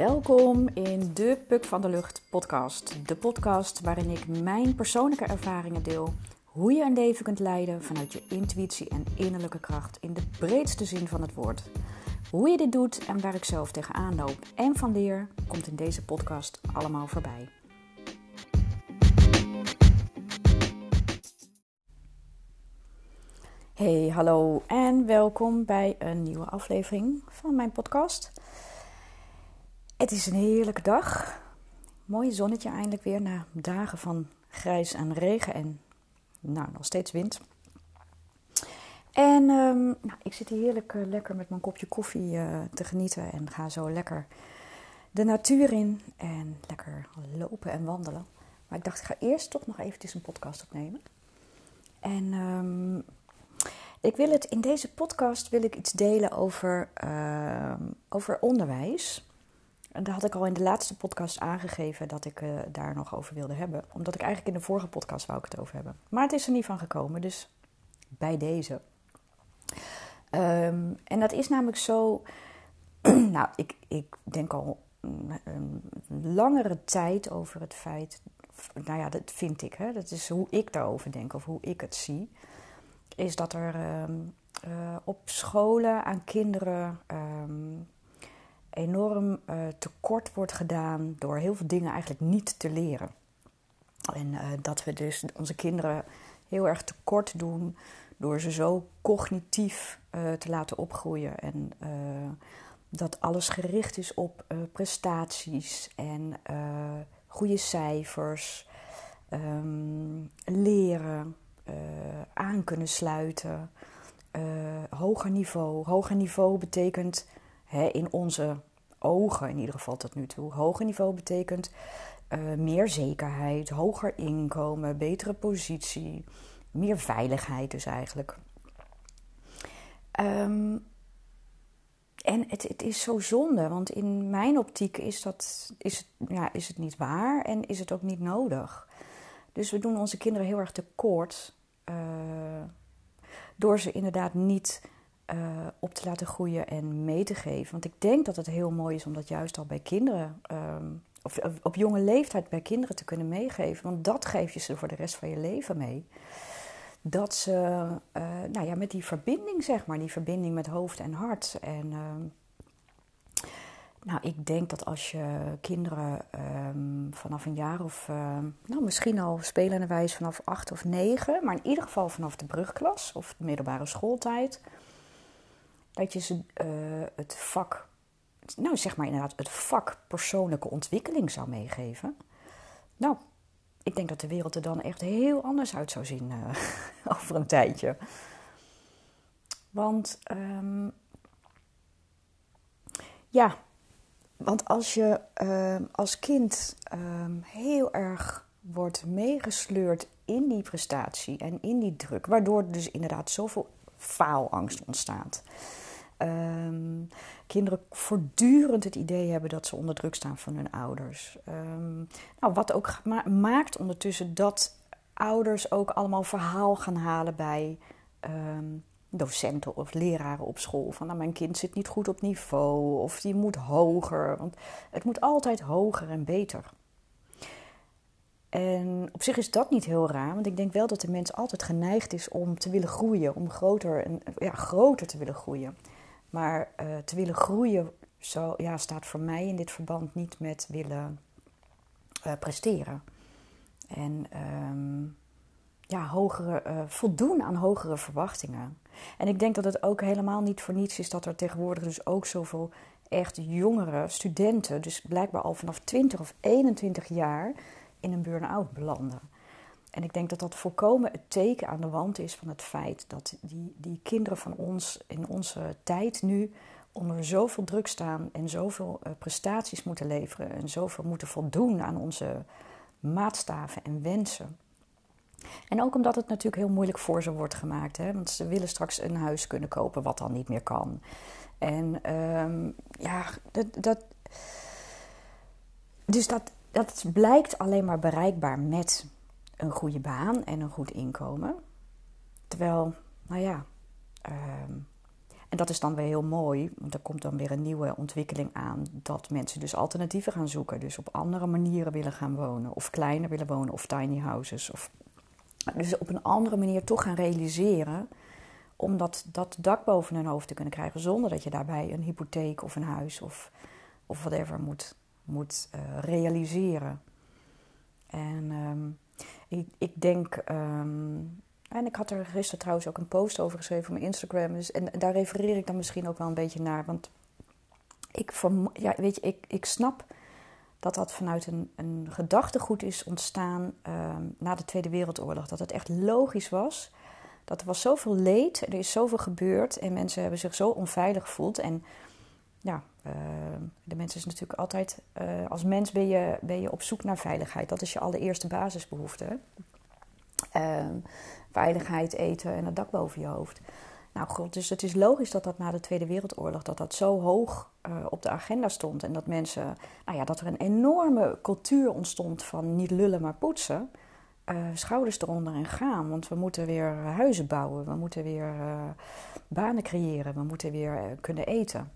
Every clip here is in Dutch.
Welkom in de Puk van de Lucht podcast. De podcast waarin ik mijn persoonlijke ervaringen deel. Hoe je een leven kunt leiden vanuit je intuïtie en innerlijke kracht in de breedste zin van het woord. Hoe je dit doet en waar ik zelf tegenaan loop en van leer, komt in deze podcast allemaal voorbij. Hey, hallo en welkom bij een nieuwe aflevering van mijn podcast. Het is een heerlijke dag. Mooi zonnetje eindelijk weer na dagen van grijs en regen en nou, nog steeds wind. En um, nou, ik zit hier heerlijk uh, lekker met mijn kopje koffie uh, te genieten en ga zo lekker de natuur in en lekker lopen en wandelen. Maar ik dacht, ik ga eerst toch nog eventjes een podcast opnemen. En um, ik wil het in deze podcast wil ik iets delen over, uh, over onderwijs. En daar had ik al in de laatste podcast aangegeven dat ik uh, daar nog over wilde hebben. Omdat ik eigenlijk in de vorige podcast wou ik het over hebben. Maar het is er niet van gekomen, dus bij deze. Um, en dat is namelijk zo. nou, ik, ik denk al een langere tijd over het feit. Nou ja, dat vind ik. Hè, dat is hoe ik daarover denk of hoe ik het zie. Is dat er um, uh, op scholen aan kinderen. Um, enorm uh, tekort wordt gedaan door heel veel dingen eigenlijk niet te leren. En uh, dat we dus onze kinderen heel erg tekort doen door ze zo cognitief uh, te laten opgroeien. En dat alles gericht is op prestaties en goede cijfers, um, leren, aan kunnen sluiten. hoger niveau. Hoger niveau betekent in onze ogen, in ieder geval tot nu toe, hoger niveau betekent uh, meer zekerheid, hoger inkomen, betere positie, meer veiligheid dus eigenlijk. Um, en het, het, is zo zonde, want in mijn optiek is, dat, is, het, ja, is het niet waar en is het ook niet nodig. Dus we doen onze kinderen heel erg tekort uh, door ze inderdaad niet uh, op te laten groeien en mee te geven. Want ik denk dat het heel mooi is om dat juist al bij kinderen, um, of op jonge leeftijd bij kinderen te kunnen meegeven. Want dat geef je ze voor de rest van je leven mee. Dat ze, uh, nou ja, met die verbinding, zeg maar, die verbinding met hoofd en hart. En uh, nou, ik denk dat als je kinderen um, vanaf een jaar of, nou, misschien al spelende wijs vanaf acht of negen, maar in ieder geval vanaf de brugklas of de middelbare schooltijd dat je ze uh, het vak, nou zeg maar inderdaad, het vak persoonlijke ontwikkeling zou meegeven. Nou, ik denk dat de wereld er dan echt heel anders uit zou zien uh, over een tijdje. Want um, ja, want als je uh, als kind um, heel erg wordt meegesleurd in die prestatie en in die druk, waardoor dus inderdaad zoveel faalangst ontstaat. Um, kinderen voortdurend het idee hebben dat ze onder druk staan van hun ouders. Um, nou, wat ook ma maakt ondertussen dat ouders ook allemaal verhaal gaan halen bij um, docenten of leraren op school. Van nou, mijn kind zit niet goed op niveau of die moet hoger. Want het moet altijd hoger en beter. En op zich is dat niet heel raar, want ik denk wel dat de mens altijd geneigd is om te willen groeien, om groter, en, ja, groter te willen groeien. Maar uh, te willen groeien zo, ja, staat voor mij in dit verband niet met willen uh, presteren. En um, ja, hogere, uh, voldoen aan hogere verwachtingen. En ik denk dat het ook helemaal niet voor niets is dat er tegenwoordig dus ook zoveel echt jongere studenten, dus blijkbaar al vanaf 20 of 21 jaar, in een burn-out belanden. En ik denk dat dat volkomen het teken aan de wand is van het feit dat die, die kinderen van ons in onze tijd nu onder zoveel druk staan en zoveel uh, prestaties moeten leveren en zoveel moeten voldoen aan onze maatstaven en wensen. En ook omdat het natuurlijk heel moeilijk voor ze wordt gemaakt. Hè? Want ze willen straks een huis kunnen kopen wat dan niet meer kan. En um, ja, dat, dat. Dus dat, dat blijkt alleen maar bereikbaar met een goede baan en een goed inkomen. Terwijl, nou ja, um, En dat is dan weer heel mooi, want er komt dan weer een nieuwe ontwikkeling aan. Dat mensen dus alternatieven gaan zoeken. Dus op andere manieren willen gaan wonen. Of kleiner willen wonen, of tiny houses. Of, dus op een andere manier toch gaan realiseren. Om dat, dat dak boven hun hoofd te kunnen krijgen. Zonder dat je daarbij een hypotheek of een huis of, of whatever moet, moet uh, realiseren. En um, ik, ik, denk. Um, en ik had er gisteren trouwens ook een post over geschreven op mijn Instagram. Dus, en daar refereer ik dan misschien ook wel een beetje naar. Want ik, ja, weet je, ik, ik snap dat dat vanuit een, een gedachtegoed is ontstaan um, na de Tweede Wereldoorlog. Dat het echt logisch was. Dat er was zoveel leed, er is zoveel gebeurd en mensen hebben zich zo onveilig gevoeld. En ja, uh, de mens is natuurlijk altijd, uh, als mens ben je, ben je op zoek naar veiligheid. Dat is je allereerste basisbehoefte. Uh, veiligheid, eten en een dak boven je hoofd. Nou goed, dus het is logisch dat dat na de Tweede Wereldoorlog dat dat zo hoog uh, op de agenda stond. En dat mensen, nou ja, dat er een enorme cultuur ontstond van niet lullen maar poetsen. Uh, schouders eronder en gaan. Want we moeten weer huizen bouwen, we moeten weer banen creëren, we moeten weer kunnen eten.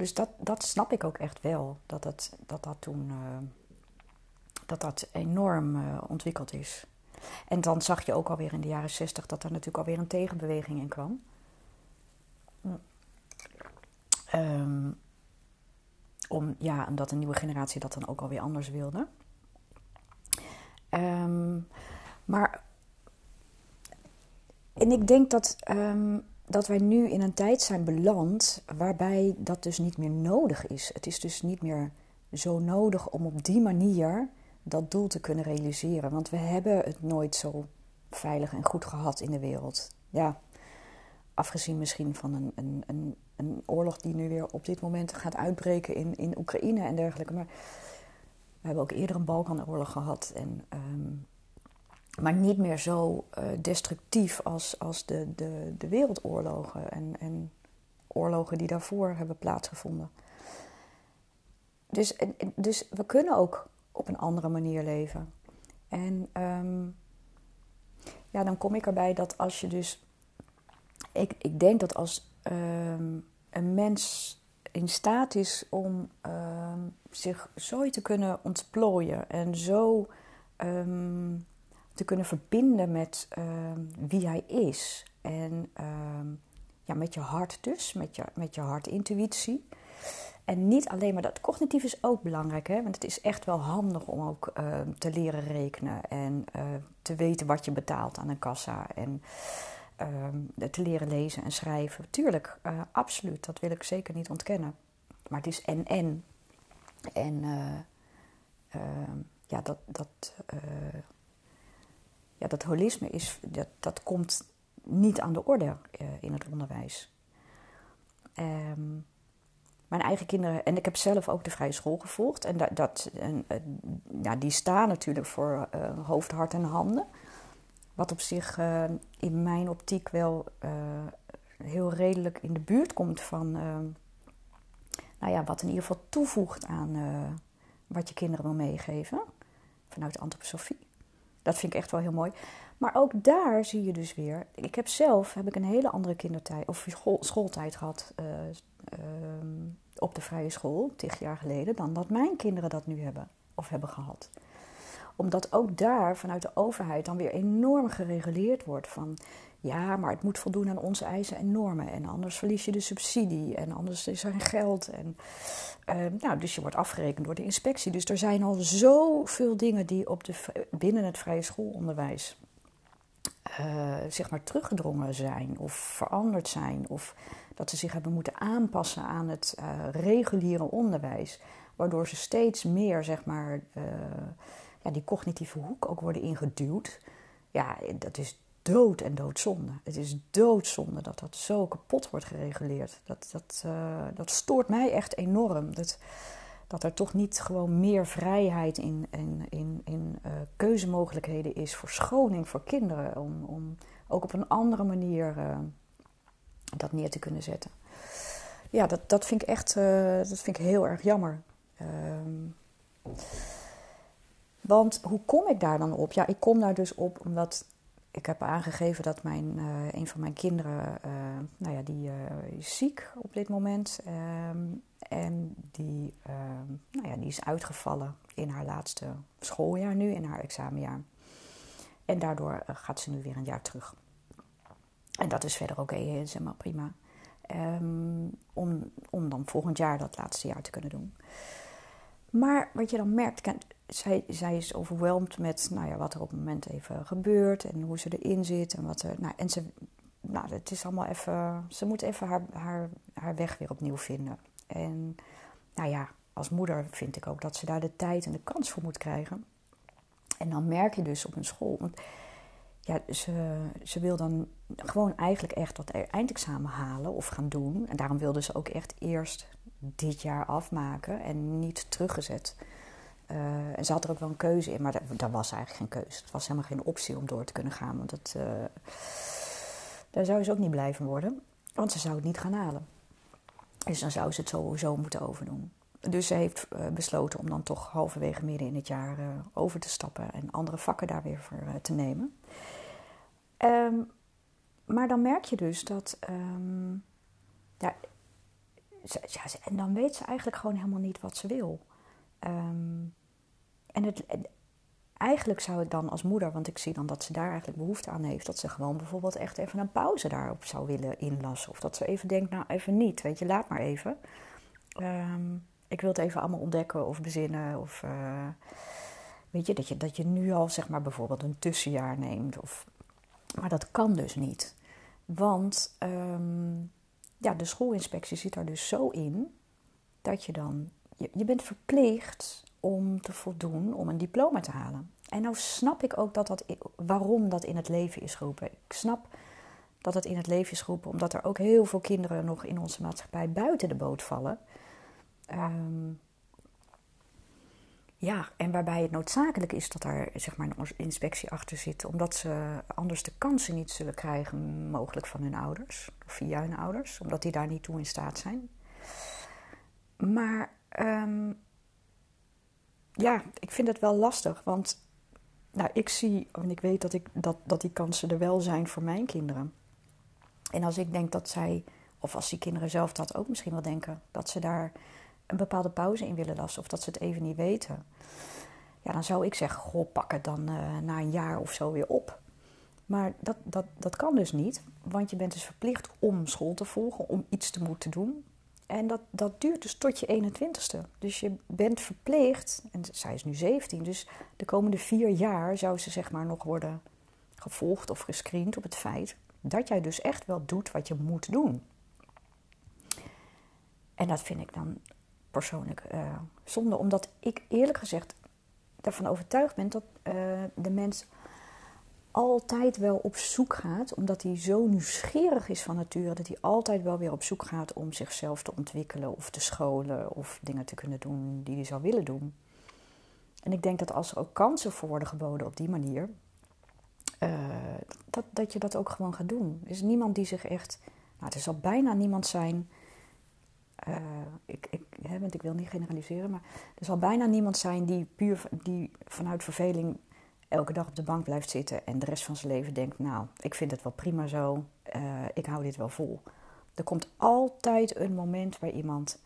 Dus dat, dat snap ik ook echt wel, dat dat, dat, dat toen dat dat enorm ontwikkeld is. En dan zag je ook alweer in de jaren zestig dat er natuurlijk alweer een tegenbeweging in kwam. Um, om, ja, omdat een nieuwe generatie dat dan ook alweer anders wilde. Um, maar. En ik denk dat, um, dat wij nu in een tijd zijn beland waarbij dat dus niet meer nodig is. Het is dus niet meer zo nodig om op die manier dat doel te kunnen realiseren. Want we hebben het nooit zo veilig en goed gehad in de wereld. Ja, afgezien misschien van een, een, een, een oorlog die nu weer op dit moment gaat uitbreken in, in Oekraïne en dergelijke. Maar we hebben ook eerder een Balkanoorlog gehad. En, um, maar niet meer zo uh, destructief als, als de, de, de wereldoorlogen en, en oorlogen die daarvoor hebben plaatsgevonden. Dus, dus we kunnen ook op een andere manier leven. En um, ja, dan kom ik erbij dat als je dus. Ik, ik denk dat als um, een mens in staat is om um, zich zo te kunnen ontplooien en zo te kunnen verbinden met wie hij is. En ja, met je hart dus, met je, met je hartintuïtie. En niet alleen maar dat cognitief is ook belangrijk, hè? want het is echt wel handig om ook uh, te leren rekenen en uh, te weten wat je betaalt aan een kassa en te leren lezen en schrijven. Tuurlijk, uh, absoluut, dat wil ik zeker niet ontkennen. Maar het is en en. En ja, dat, dat, ja, dat holisme is, dat, dat komt niet aan de orde in het onderwijs. Um, mijn eigen kinderen. En ik heb zelf ook de vrije school gevolgd. En, dat, dat en, ja, die staan natuurlijk voor uh, hoofd, hart en handen. Wat op zich in mijn optiek wel heel redelijk in de buurt komt van. nou ja, wat in ieder geval toevoegt aan wat je kinderen wil meegeven. Vanuit antroposofie. Dat vind ik echt wel heel mooi. Maar ook daar zie je dus weer. Ik heb zelf heb ik een hele andere kindertijd of school, schooltijd gehad. Ehm, op de vrije school, tig jaar geleden, dan dat mijn kinderen dat nu hebben of hebben gehad. Omdat ook daar vanuit de overheid dan weer enorm gereguleerd wordt van ja, maar het moet voldoen aan onze eisen en normen. En anders verlies je de subsidie en anders is er geld. En, uh, nou, dus je wordt afgerekend door de inspectie. Dus er zijn al zoveel dingen die op de, binnen het vrije schoolonderwijs uh, zeg maar teruggedrongen zijn of veranderd zijn. Of dat ze zich hebben moeten aanpassen aan het uh, reguliere onderwijs. Waardoor ze steeds meer, zeg maar, uh, ja, die cognitieve hoek ook worden ingeduwd. Ja, dat is dood en doodzonde. Het is doodzonde dat dat zo kapot wordt gereguleerd. Dat, dat, uh, dat stoort mij echt enorm. Dat, dat er toch niet gewoon meer vrijheid in, in, in, in uh, keuzemogelijkheden is voor schoning voor kinderen. Om, om ook op een andere manier uh, dat neer te kunnen zetten. Ja, dat, dat vind ik echt dat vind ik heel erg jammer. Um, want hoe kom ik daar dan op? Ja, ik kom daar dus op omdat ik heb aangegeven dat mijn, uh, een van mijn kinderen, uh, nou ja, die uh, is ziek op dit moment. Um, en die, ehm, nou ja, die is uitgevallen in haar laatste schooljaar nu, in haar examenjaar. En daardoor gaat ze nu weer een jaar terug. En dat is verder oké, zeg maar prima. Um, om, om dan volgend jaar dat laatste jaar te kunnen doen. Maar wat je dan merkt, zij, zij is overweldigd met nou ja, wat er op het moment even gebeurt en hoe ze erin zit. En, wat er, nou, en ze, nou, het is allemaal even, ze moet even haar, haar, haar weg weer opnieuw vinden. En nou ja, als moeder vind ik ook dat ze daar de tijd en de kans voor moet krijgen. En dan merk je dus op een school, want ja, ze, ze wil dan gewoon eigenlijk echt dat eindexamen halen of gaan doen. En daarom wilde ze ook echt eerst dit jaar afmaken en niet teruggezet. Uh, en ze had er ook wel een keuze in, maar daar, was eigenlijk geen keuze. Het was helemaal geen optie om door te kunnen gaan, want het, uh, daar zou ze ook niet blijven worden, want ze zou het niet gaan halen. Dus dan zou ze het sowieso moeten overdoen. Dus ze heeft uh, besloten om dan toch halverwege midden in het jaar over te stappen en andere vakken daar weer voor te nemen. Um, maar dan merk je dus dat. Um, ja, ja, en dan weet ze eigenlijk gewoon helemaal niet wat ze wil. Um, en het, eigenlijk zou ik dan als moeder, want ik zie dan dat ze daar eigenlijk behoefte aan heeft, dat ze gewoon bijvoorbeeld echt even een pauze daarop zou willen inlassen. Of dat ze even denkt, nou even niet, weet je, laat maar even. Um, ik wil het even allemaal ontdekken of bezinnen. Of uh, weet je dat, je, dat je nu al zeg maar bijvoorbeeld een tussenjaar neemt. Of, maar dat kan dus niet. Want um, ja, de schoolinspectie zit daar dus zo in dat je dan, je, je bent verplicht om te voldoen om een diploma te halen. En nou snap ik ook dat dat, waarom dat in het leven is geroepen. Ik snap dat het in het leven is geroepen omdat er ook heel veel kinderen nog in onze maatschappij buiten de boot vallen. Um, ja, en waarbij het noodzakelijk is dat daar zeg maar, een inspectie achter zit, omdat ze anders de kansen niet zullen krijgen, mogelijk van hun ouders, of via hun ouders, omdat die daar niet toe in staat zijn. Maar um, ja, ik vind het wel lastig, want nou, ik zie, en ik weet dat, ik, dat, dat die kansen er wel zijn voor mijn kinderen. En als ik denk dat zij, of als die kinderen zelf dat ook misschien wel denken, dat ze daar een bepaalde pauze in willen lassen of dat ze het even niet weten. Ja, dan zou ik zeggen, goh, pak het dan uh, na een jaar of zo weer op. Maar dat, dat, dat kan dus niet, want je bent dus verplicht om school te volgen, om iets te moeten doen. En dat, dat duurt dus tot je 21ste. Dus je bent verplicht, en zij is nu 17, dus de komende vier jaar zou ze zeg maar nog worden gevolgd of gescreend op het feit dat jij dus echt wel doet wat je moet doen. En dat vind ik dan persoonlijk uh, zonde, omdat ik eerlijk gezegd ervan overtuigd ben dat uh, de mens altijd wel op zoek gaat, omdat hij zo nieuwsgierig is van nature, dat hij altijd wel weer op zoek gaat om zichzelf te ontwikkelen of te scholen of dingen te kunnen doen die hij zou willen doen. En ik denk dat als er ook kansen voor worden geboden op die manier, uh, dat, dat je dat ook gewoon gaat doen. Er is niemand die zich echt, nou, er zal bijna niemand zijn uh, ik, ik, hè, want ik wil niet generaliseren, maar er zal bijna niemand zijn die puur die vanuit verveling elke dag op de bank blijft zitten en de rest van zijn leven denkt: Nou, ik vind het wel prima zo, uh, ik hou dit wel vol. Er komt altijd een moment bij iemand,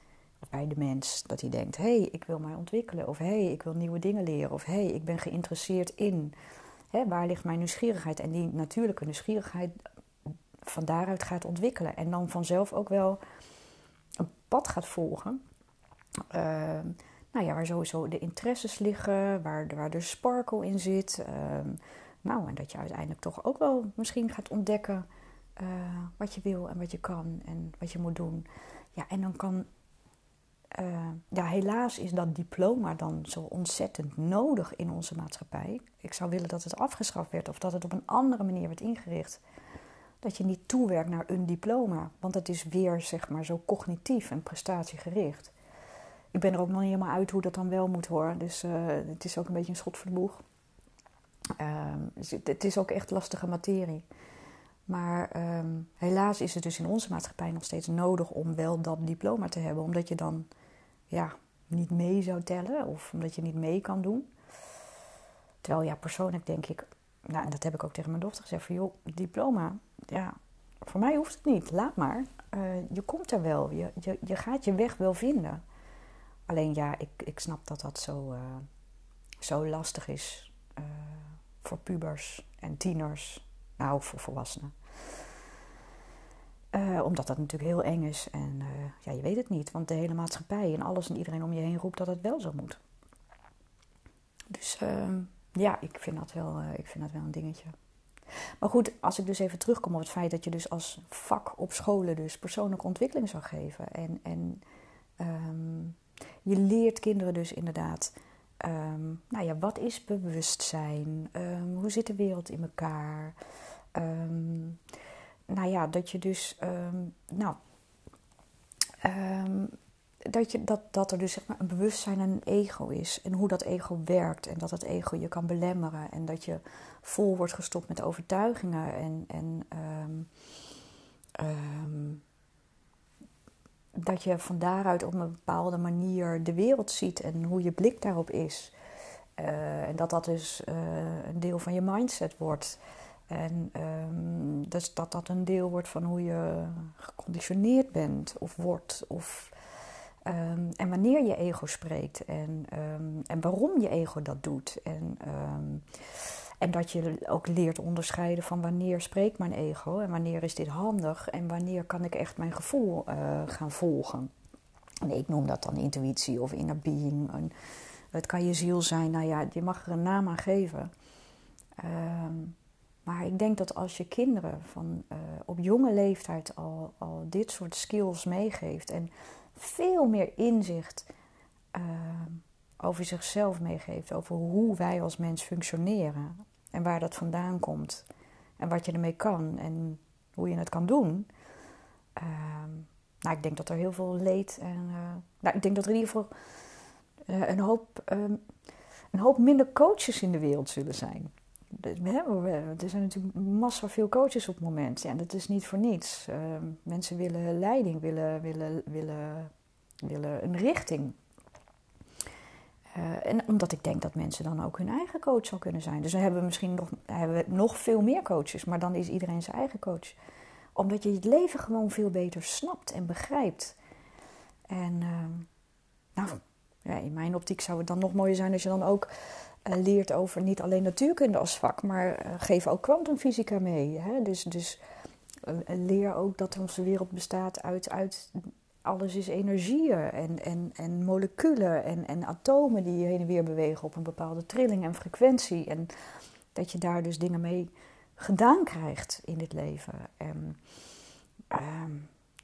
bij de mens, dat hij denkt: Hé, hey, ik wil mij ontwikkelen, of hé, hey, ik wil nieuwe dingen leren, of hé, hey, ik ben geïnteresseerd in. Hè, waar ligt mijn nieuwsgierigheid? En die natuurlijke nieuwsgierigheid van daaruit gaat ontwikkelen. En dan vanzelf ook wel pad gaat volgen. Uh, nou ja, waar sowieso de interesses liggen, waar, waar de sparkle in zit. Uh, nou, en dat je uiteindelijk toch ook wel misschien gaat ontdekken uh, wat je wil en wat je kan en wat je moet doen. Ja, en dan kan. Uh, ja, helaas is dat diploma dan zo ontzettend nodig in onze maatschappij. Ik zou willen dat het afgeschaft werd of dat het op een andere manier werd ingericht dat je niet toewerkt naar een diploma. Want het is weer zeg maar zo cognitief en prestatiegericht. Ik ben er ook nog niet helemaal uit hoe dat dan wel moet horen. Dus uh, het is ook een beetje een schot voor de boeg. Uh, het is ook echt lastige materie. Maar uh, helaas is het dus in onze maatschappij nog steeds nodig om wel dat diploma te hebben. Omdat je dan ja, niet mee zou tellen of omdat je niet mee kan doen. Terwijl ja, persoonlijk denk ik, nou, en dat heb ik ook tegen mijn dochter gezegd: van joh, diploma, ja, voor mij hoeft het niet, laat maar. Uh, je komt er wel, je, je, je gaat je weg wel vinden. Alleen ja, ik, ik snap dat dat zo, uh, zo lastig is uh, voor pubers en tieners, nou voor volwassenen. omdat dat natuurlijk heel eng is en ja, je weet het niet, want de hele maatschappij en alles en iedereen om je heen roept dat het wel zo moet. Dus ehm, ja, ik vind, dat wel, ik vind dat wel een dingetje. Maar goed, als ik dus even terugkom op het feit dat je dus als vak op scholen dus persoonlijke ontwikkeling zou geven. En, en um, je leert kinderen dus inderdaad, um, nou ja, wat is bewustzijn? Um, hoe zit de wereld in elkaar? nou ja, dat je dus, nou, dat, je, dat, dat er dus zeg maar een bewustzijn en een ego is. En hoe dat ego werkt. En dat het ego je kan belemmeren. En dat je vol wordt gestopt met overtuigingen. En, en um, um, dat je van daaruit op een bepaalde manier de wereld ziet. En hoe je blik daarop is. Uh, en dat dat dus uh, een deel van je mindset wordt. En um, dus dat dat een deel wordt van hoe je geconditioneerd bent of wordt. Of Um, en wanneer je ego spreekt en, um, en waarom je ego dat doet. En, um, en dat je ook leert onderscheiden van wanneer spreekt mijn ego en wanneer is dit handig en wanneer kan ik echt mijn gevoel uh, gaan volgen. En ik noem dat dan intuïtie of inner being. Het kan je ziel zijn, nou ja, je mag er een naam aan geven. maar ik denk dat als je kinderen van uh, op jonge leeftijd al, al dit soort skills meegeeft en veel meer inzicht uh, over zichzelf meegeeft. Over hoe wij als mens functioneren. En waar dat vandaan komt. En wat je ermee kan. En hoe je het kan doen. Uh, nou, ik denk dat er heel veel leed en. Uh, nou, ik denk dat er in ieder geval uh, een, hoop, um, een hoop minder coaches in de wereld zullen zijn. Er zijn natuurlijk massa veel coaches op het moment. Ja, dat is niet voor niets. Uh, mensen willen leiding, willen, willen, willen, willen een richting. Uh, en omdat ik denk dat mensen dan ook hun eigen coach zal kunnen zijn. Dus dan hebben we misschien nog, hebben we nog veel meer coaches, maar dan is iedereen zijn eigen coach. Omdat je het leven gewoon veel beter snapt en begrijpt. En uh, nou, in mijn optiek zou het dan nog mooier zijn als je dan ook leert over niet alleen natuurkunde als vak, maar uh, geef ook kwantumfysica mee. Hè? Dus, dus uh, leer ook dat onze wereld bestaat uit, uit alles is energieën en, en, en moleculen en, en atomen die heen en weer bewegen op een bepaalde trilling en frequentie. En dat je daar dus dingen mee gedaan krijgt in dit leven. En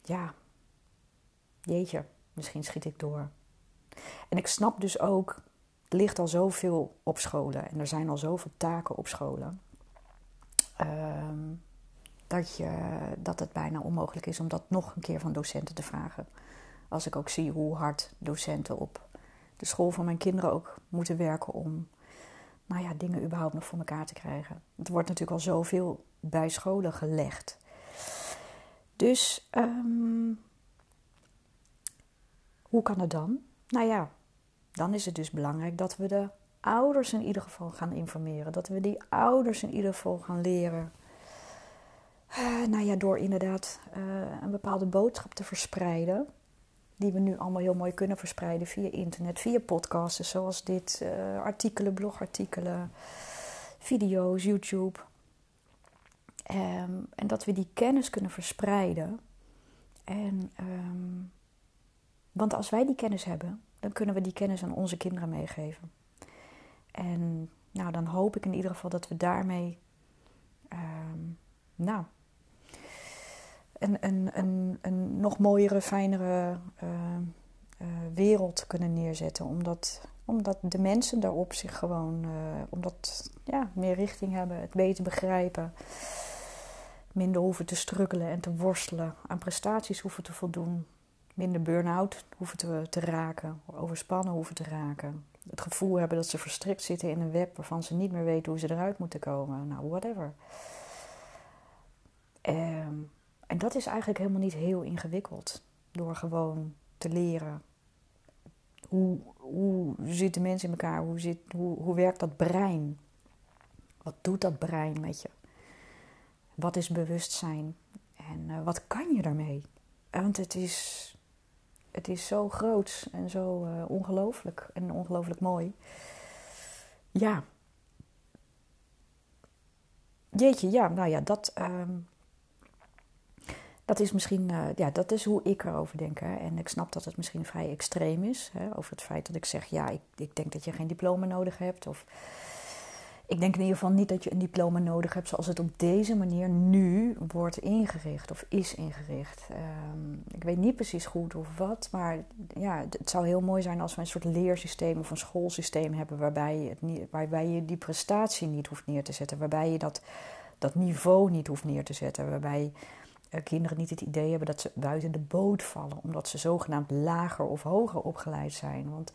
ja, jeetje, misschien schiet ik door. En ik snap dus ook er ligt al zoveel op scholen en er zijn al zoveel taken op scholen. Ehm, dat, je, dat het bijna onmogelijk is om dat nog een keer van docenten te vragen. Als ik ook zie hoe hard docenten op de school van mijn kinderen ook moeten werken om nou ja, dingen überhaupt nog voor elkaar te krijgen. Het wordt natuurlijk al zoveel bij scholen gelegd. Dus um, hoe kan het dan? Nou ja, dan is het dus belangrijk dat we de ouders in ieder geval gaan informeren. Dat we die ouders in ieder geval gaan leren. Uh, nou ja, door inderdaad uh, een bepaalde boodschap te verspreiden. Die we nu allemaal heel mooi kunnen verspreiden via internet, via podcasts zoals dit, uh, artikelen, blogartikelen, video's, YouTube. Um, en dat we die kennis kunnen verspreiden. En, um, want als wij die kennis hebben, dan kunnen we die kennis aan onze kinderen meegeven. En nou, dan hoop ik in ieder geval dat we daarmee, um, nou, een, een, een, een nog mooiere, fijnere uh, uh, wereld kunnen neerzetten. Omdat, omdat de mensen daarop zich gewoon, uh, omdat ja, meer richting hebben, het beter begrijpen. Minder hoeven te struggelen en te worstelen, aan prestaties hoeven te voldoen minder burn-out hoeven te, te raken, overspannen hoeven te raken. Het gevoel hebben dat ze verstrikt zitten in een web waarvan ze niet meer weten hoe ze eruit moeten komen. Nou, whatever. Um, en dat is eigenlijk helemaal niet heel ingewikkeld. Door gewoon te leren hoe, hoe zit de mens in elkaar, hoe, zit, hoe, hoe werkt dat brein. Wat doet dat brein met je? Wat is bewustzijn? En uh, wat kan je daarmee? Want het is, het is zo groot en zo uh, ongelooflijk en ongelooflijk mooi. Ja. Jeetje, ja, nou ja, dat, uh, dat is misschien, uh, ja, dat is hoe ik erover denk. Hè. En ik snap dat het misschien vrij extreem is. Hè, over het feit dat ik zeg, ja, ik, ik denk dat je geen diploma nodig hebt. Of ik denk in ieder geval niet dat je een diploma nodig hebt zoals het op deze manier nu wordt ingericht of is ingericht. Um, ik weet niet precies goed of wat, maar ja, het zou heel mooi zijn als we een soort leersysteem of een schoolsysteem hebben waarbij je, niet, waarbij je die prestatie niet hoeft neer te zetten, waarbij je dat, dat niveau niet hoeft neer te zetten, waarbij uh, kinderen niet het idee hebben dat ze buiten de boot vallen omdat ze zogenaamd lager of hoger opgeleid zijn. Want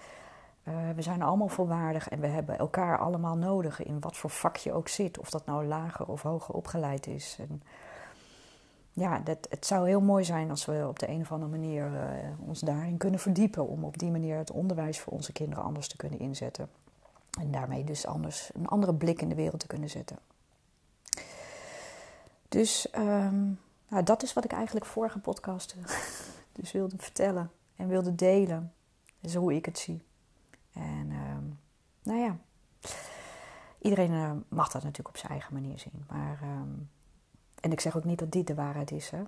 uh, we zijn allemaal volwaardig en we hebben elkaar allemaal nodig in wat voor vak je ook zit. Of dat nou lager of hoger opgeleid is. En ja, dat, het zou heel mooi zijn als we op de een of andere manier uh, ons daarin kunnen verdiepen. Om op die manier het onderwijs voor onze kinderen anders te kunnen inzetten. En daarmee dus anders een andere blik in de wereld te kunnen zetten. Dus um, nou, dat is wat ik eigenlijk vorige podcast dus wilde vertellen en wilde delen. Dat is hoe ik het zie. En uh, nou ja, iedereen uh, mag dat natuurlijk op zijn eigen manier zien. Maar, uh, en ik zeg ook niet dat dit de waarheid is, hè?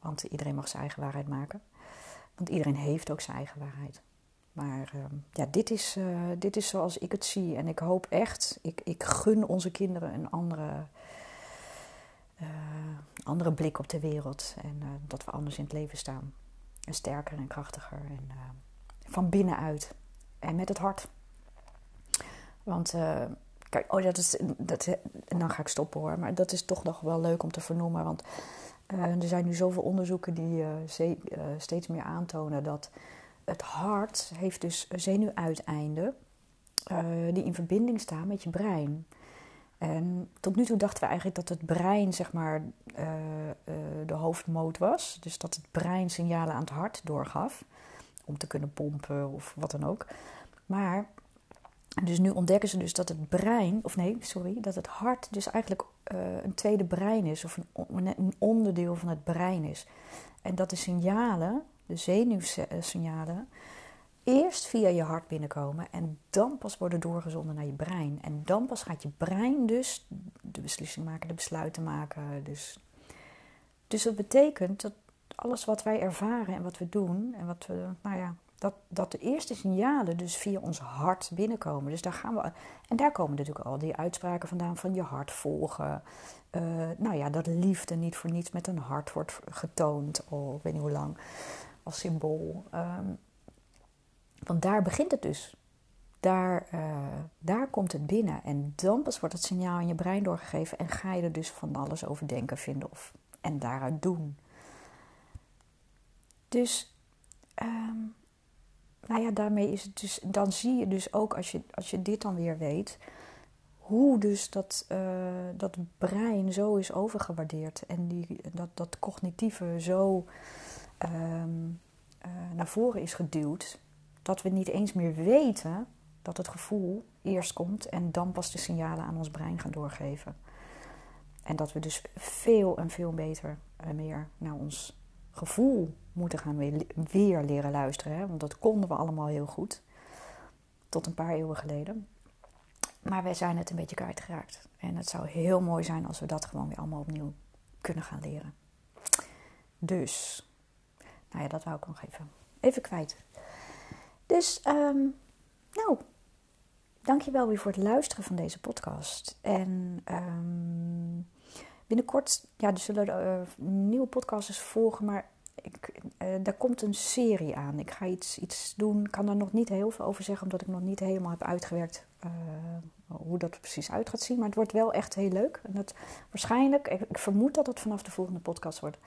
want iedereen mag zijn eigen waarheid maken. Want iedereen heeft ook zijn eigen waarheid. Maar ehm, ja, dit is, uh, dit is zoals ik het zie. En ik hoop echt, ik, ik gun onze kinderen een andere, uh, andere blik op de wereld. En dat we anders in het leven staan. En sterker en krachtiger. En van binnenuit en met het hart. Want, uh, kijk, oh, dat is, dat, en dan ga ik stoppen hoor, maar dat is toch nog wel leuk om te vernoemen. Want uh, er zijn nu zoveel onderzoeken die uh, steeds meer aantonen dat het hart heeft dus zenuwuiteinden die in verbinding staan met je brein. En tot nu toe dachten we eigenlijk dat het brein, zeg maar, de hoofdmoot was. Dus dat het brein signalen aan het hart doorgaf om te kunnen pompen of wat dan ook. Maar, dus nu ontdekken ze dus dat het brein, of nee, sorry, dat het hart dus eigenlijk uh, een tweede brein is, of een, een, onderdeel van het brein is. En dat de signalen, de zenuwsignalen, eerst via je hart binnenkomen en dan pas worden doorgezonden naar je brein. En dan pas gaat je brein dus de beslissing maken, de besluiten maken. Dus, dus dat betekent dat alles wat wij ervaren en wat we doen en wat we, nou ja, dat, dat de eerste signalen dus via ons hart binnenkomen. Dus daar gaan we. En daar komen natuurlijk al die uitspraken vandaan van je hart volgen. Uh, nou ja, dat liefde niet voor niets met een hart wordt getoond, al ik weet niet hoe lang, als symbool. Um, want daar begint het dus. Daar, uh, daar komt het binnen. En dan pas wordt het signaal in je brein doorgegeven. En ga je er dus van alles over denken, vinden of, en daaruit doen. Dus um, nou ja, daarmee is het dus. Dan zie je dus ook als je, als je dit dan weer weet. Hoe dus dat, uh, dat brein zo is overgewaardeerd. En die, dat, dat cognitieve zo um, uh, naar voren is geduwd. Dat we niet eens meer weten dat het gevoel eerst komt en dan pas de signalen aan ons brein gaan doorgeven. En dat we dus veel en veel beter eh, meer naar ons gevoel moeten gaan weer, weer leren luisteren. Hè? Want dat konden we allemaal heel goed. Tot een paar eeuwen geleden. Maar wij zijn het een beetje kwijtgeraakt. En het zou heel mooi zijn als we dat gewoon weer allemaal opnieuw kunnen gaan leren. Dus, nou ja, dat wou ik nog even, even kwijt. Dus, um, nou, dankjewel weer voor het luisteren van deze podcast. En um, binnenkort, ja, er zullen uh, nieuwe podcasts volgen, maar ik, uh, daar komt een serie aan. Ik ga iets, iets doen. Ik kan daar nog niet heel veel over zeggen, omdat ik nog niet helemaal heb uitgewerkt uh, hoe dat precies uit gaat zien. Maar het wordt wel echt heel leuk. En dat, waarschijnlijk, ik, vermoed dat het vanaf de volgende podcast wordt,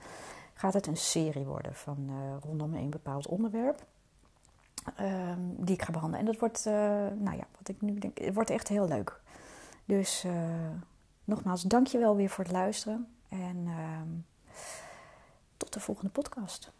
gaat het een serie worden van rondom een bepaald onderwerp. Ehm, die ik ga behandelen. En dat wordt, nou ja, wat ik nu denk, het wordt echt heel leuk. Dus nogmaals, dank je wel weer voor het luisteren. En ehm, tot de volgende podcast.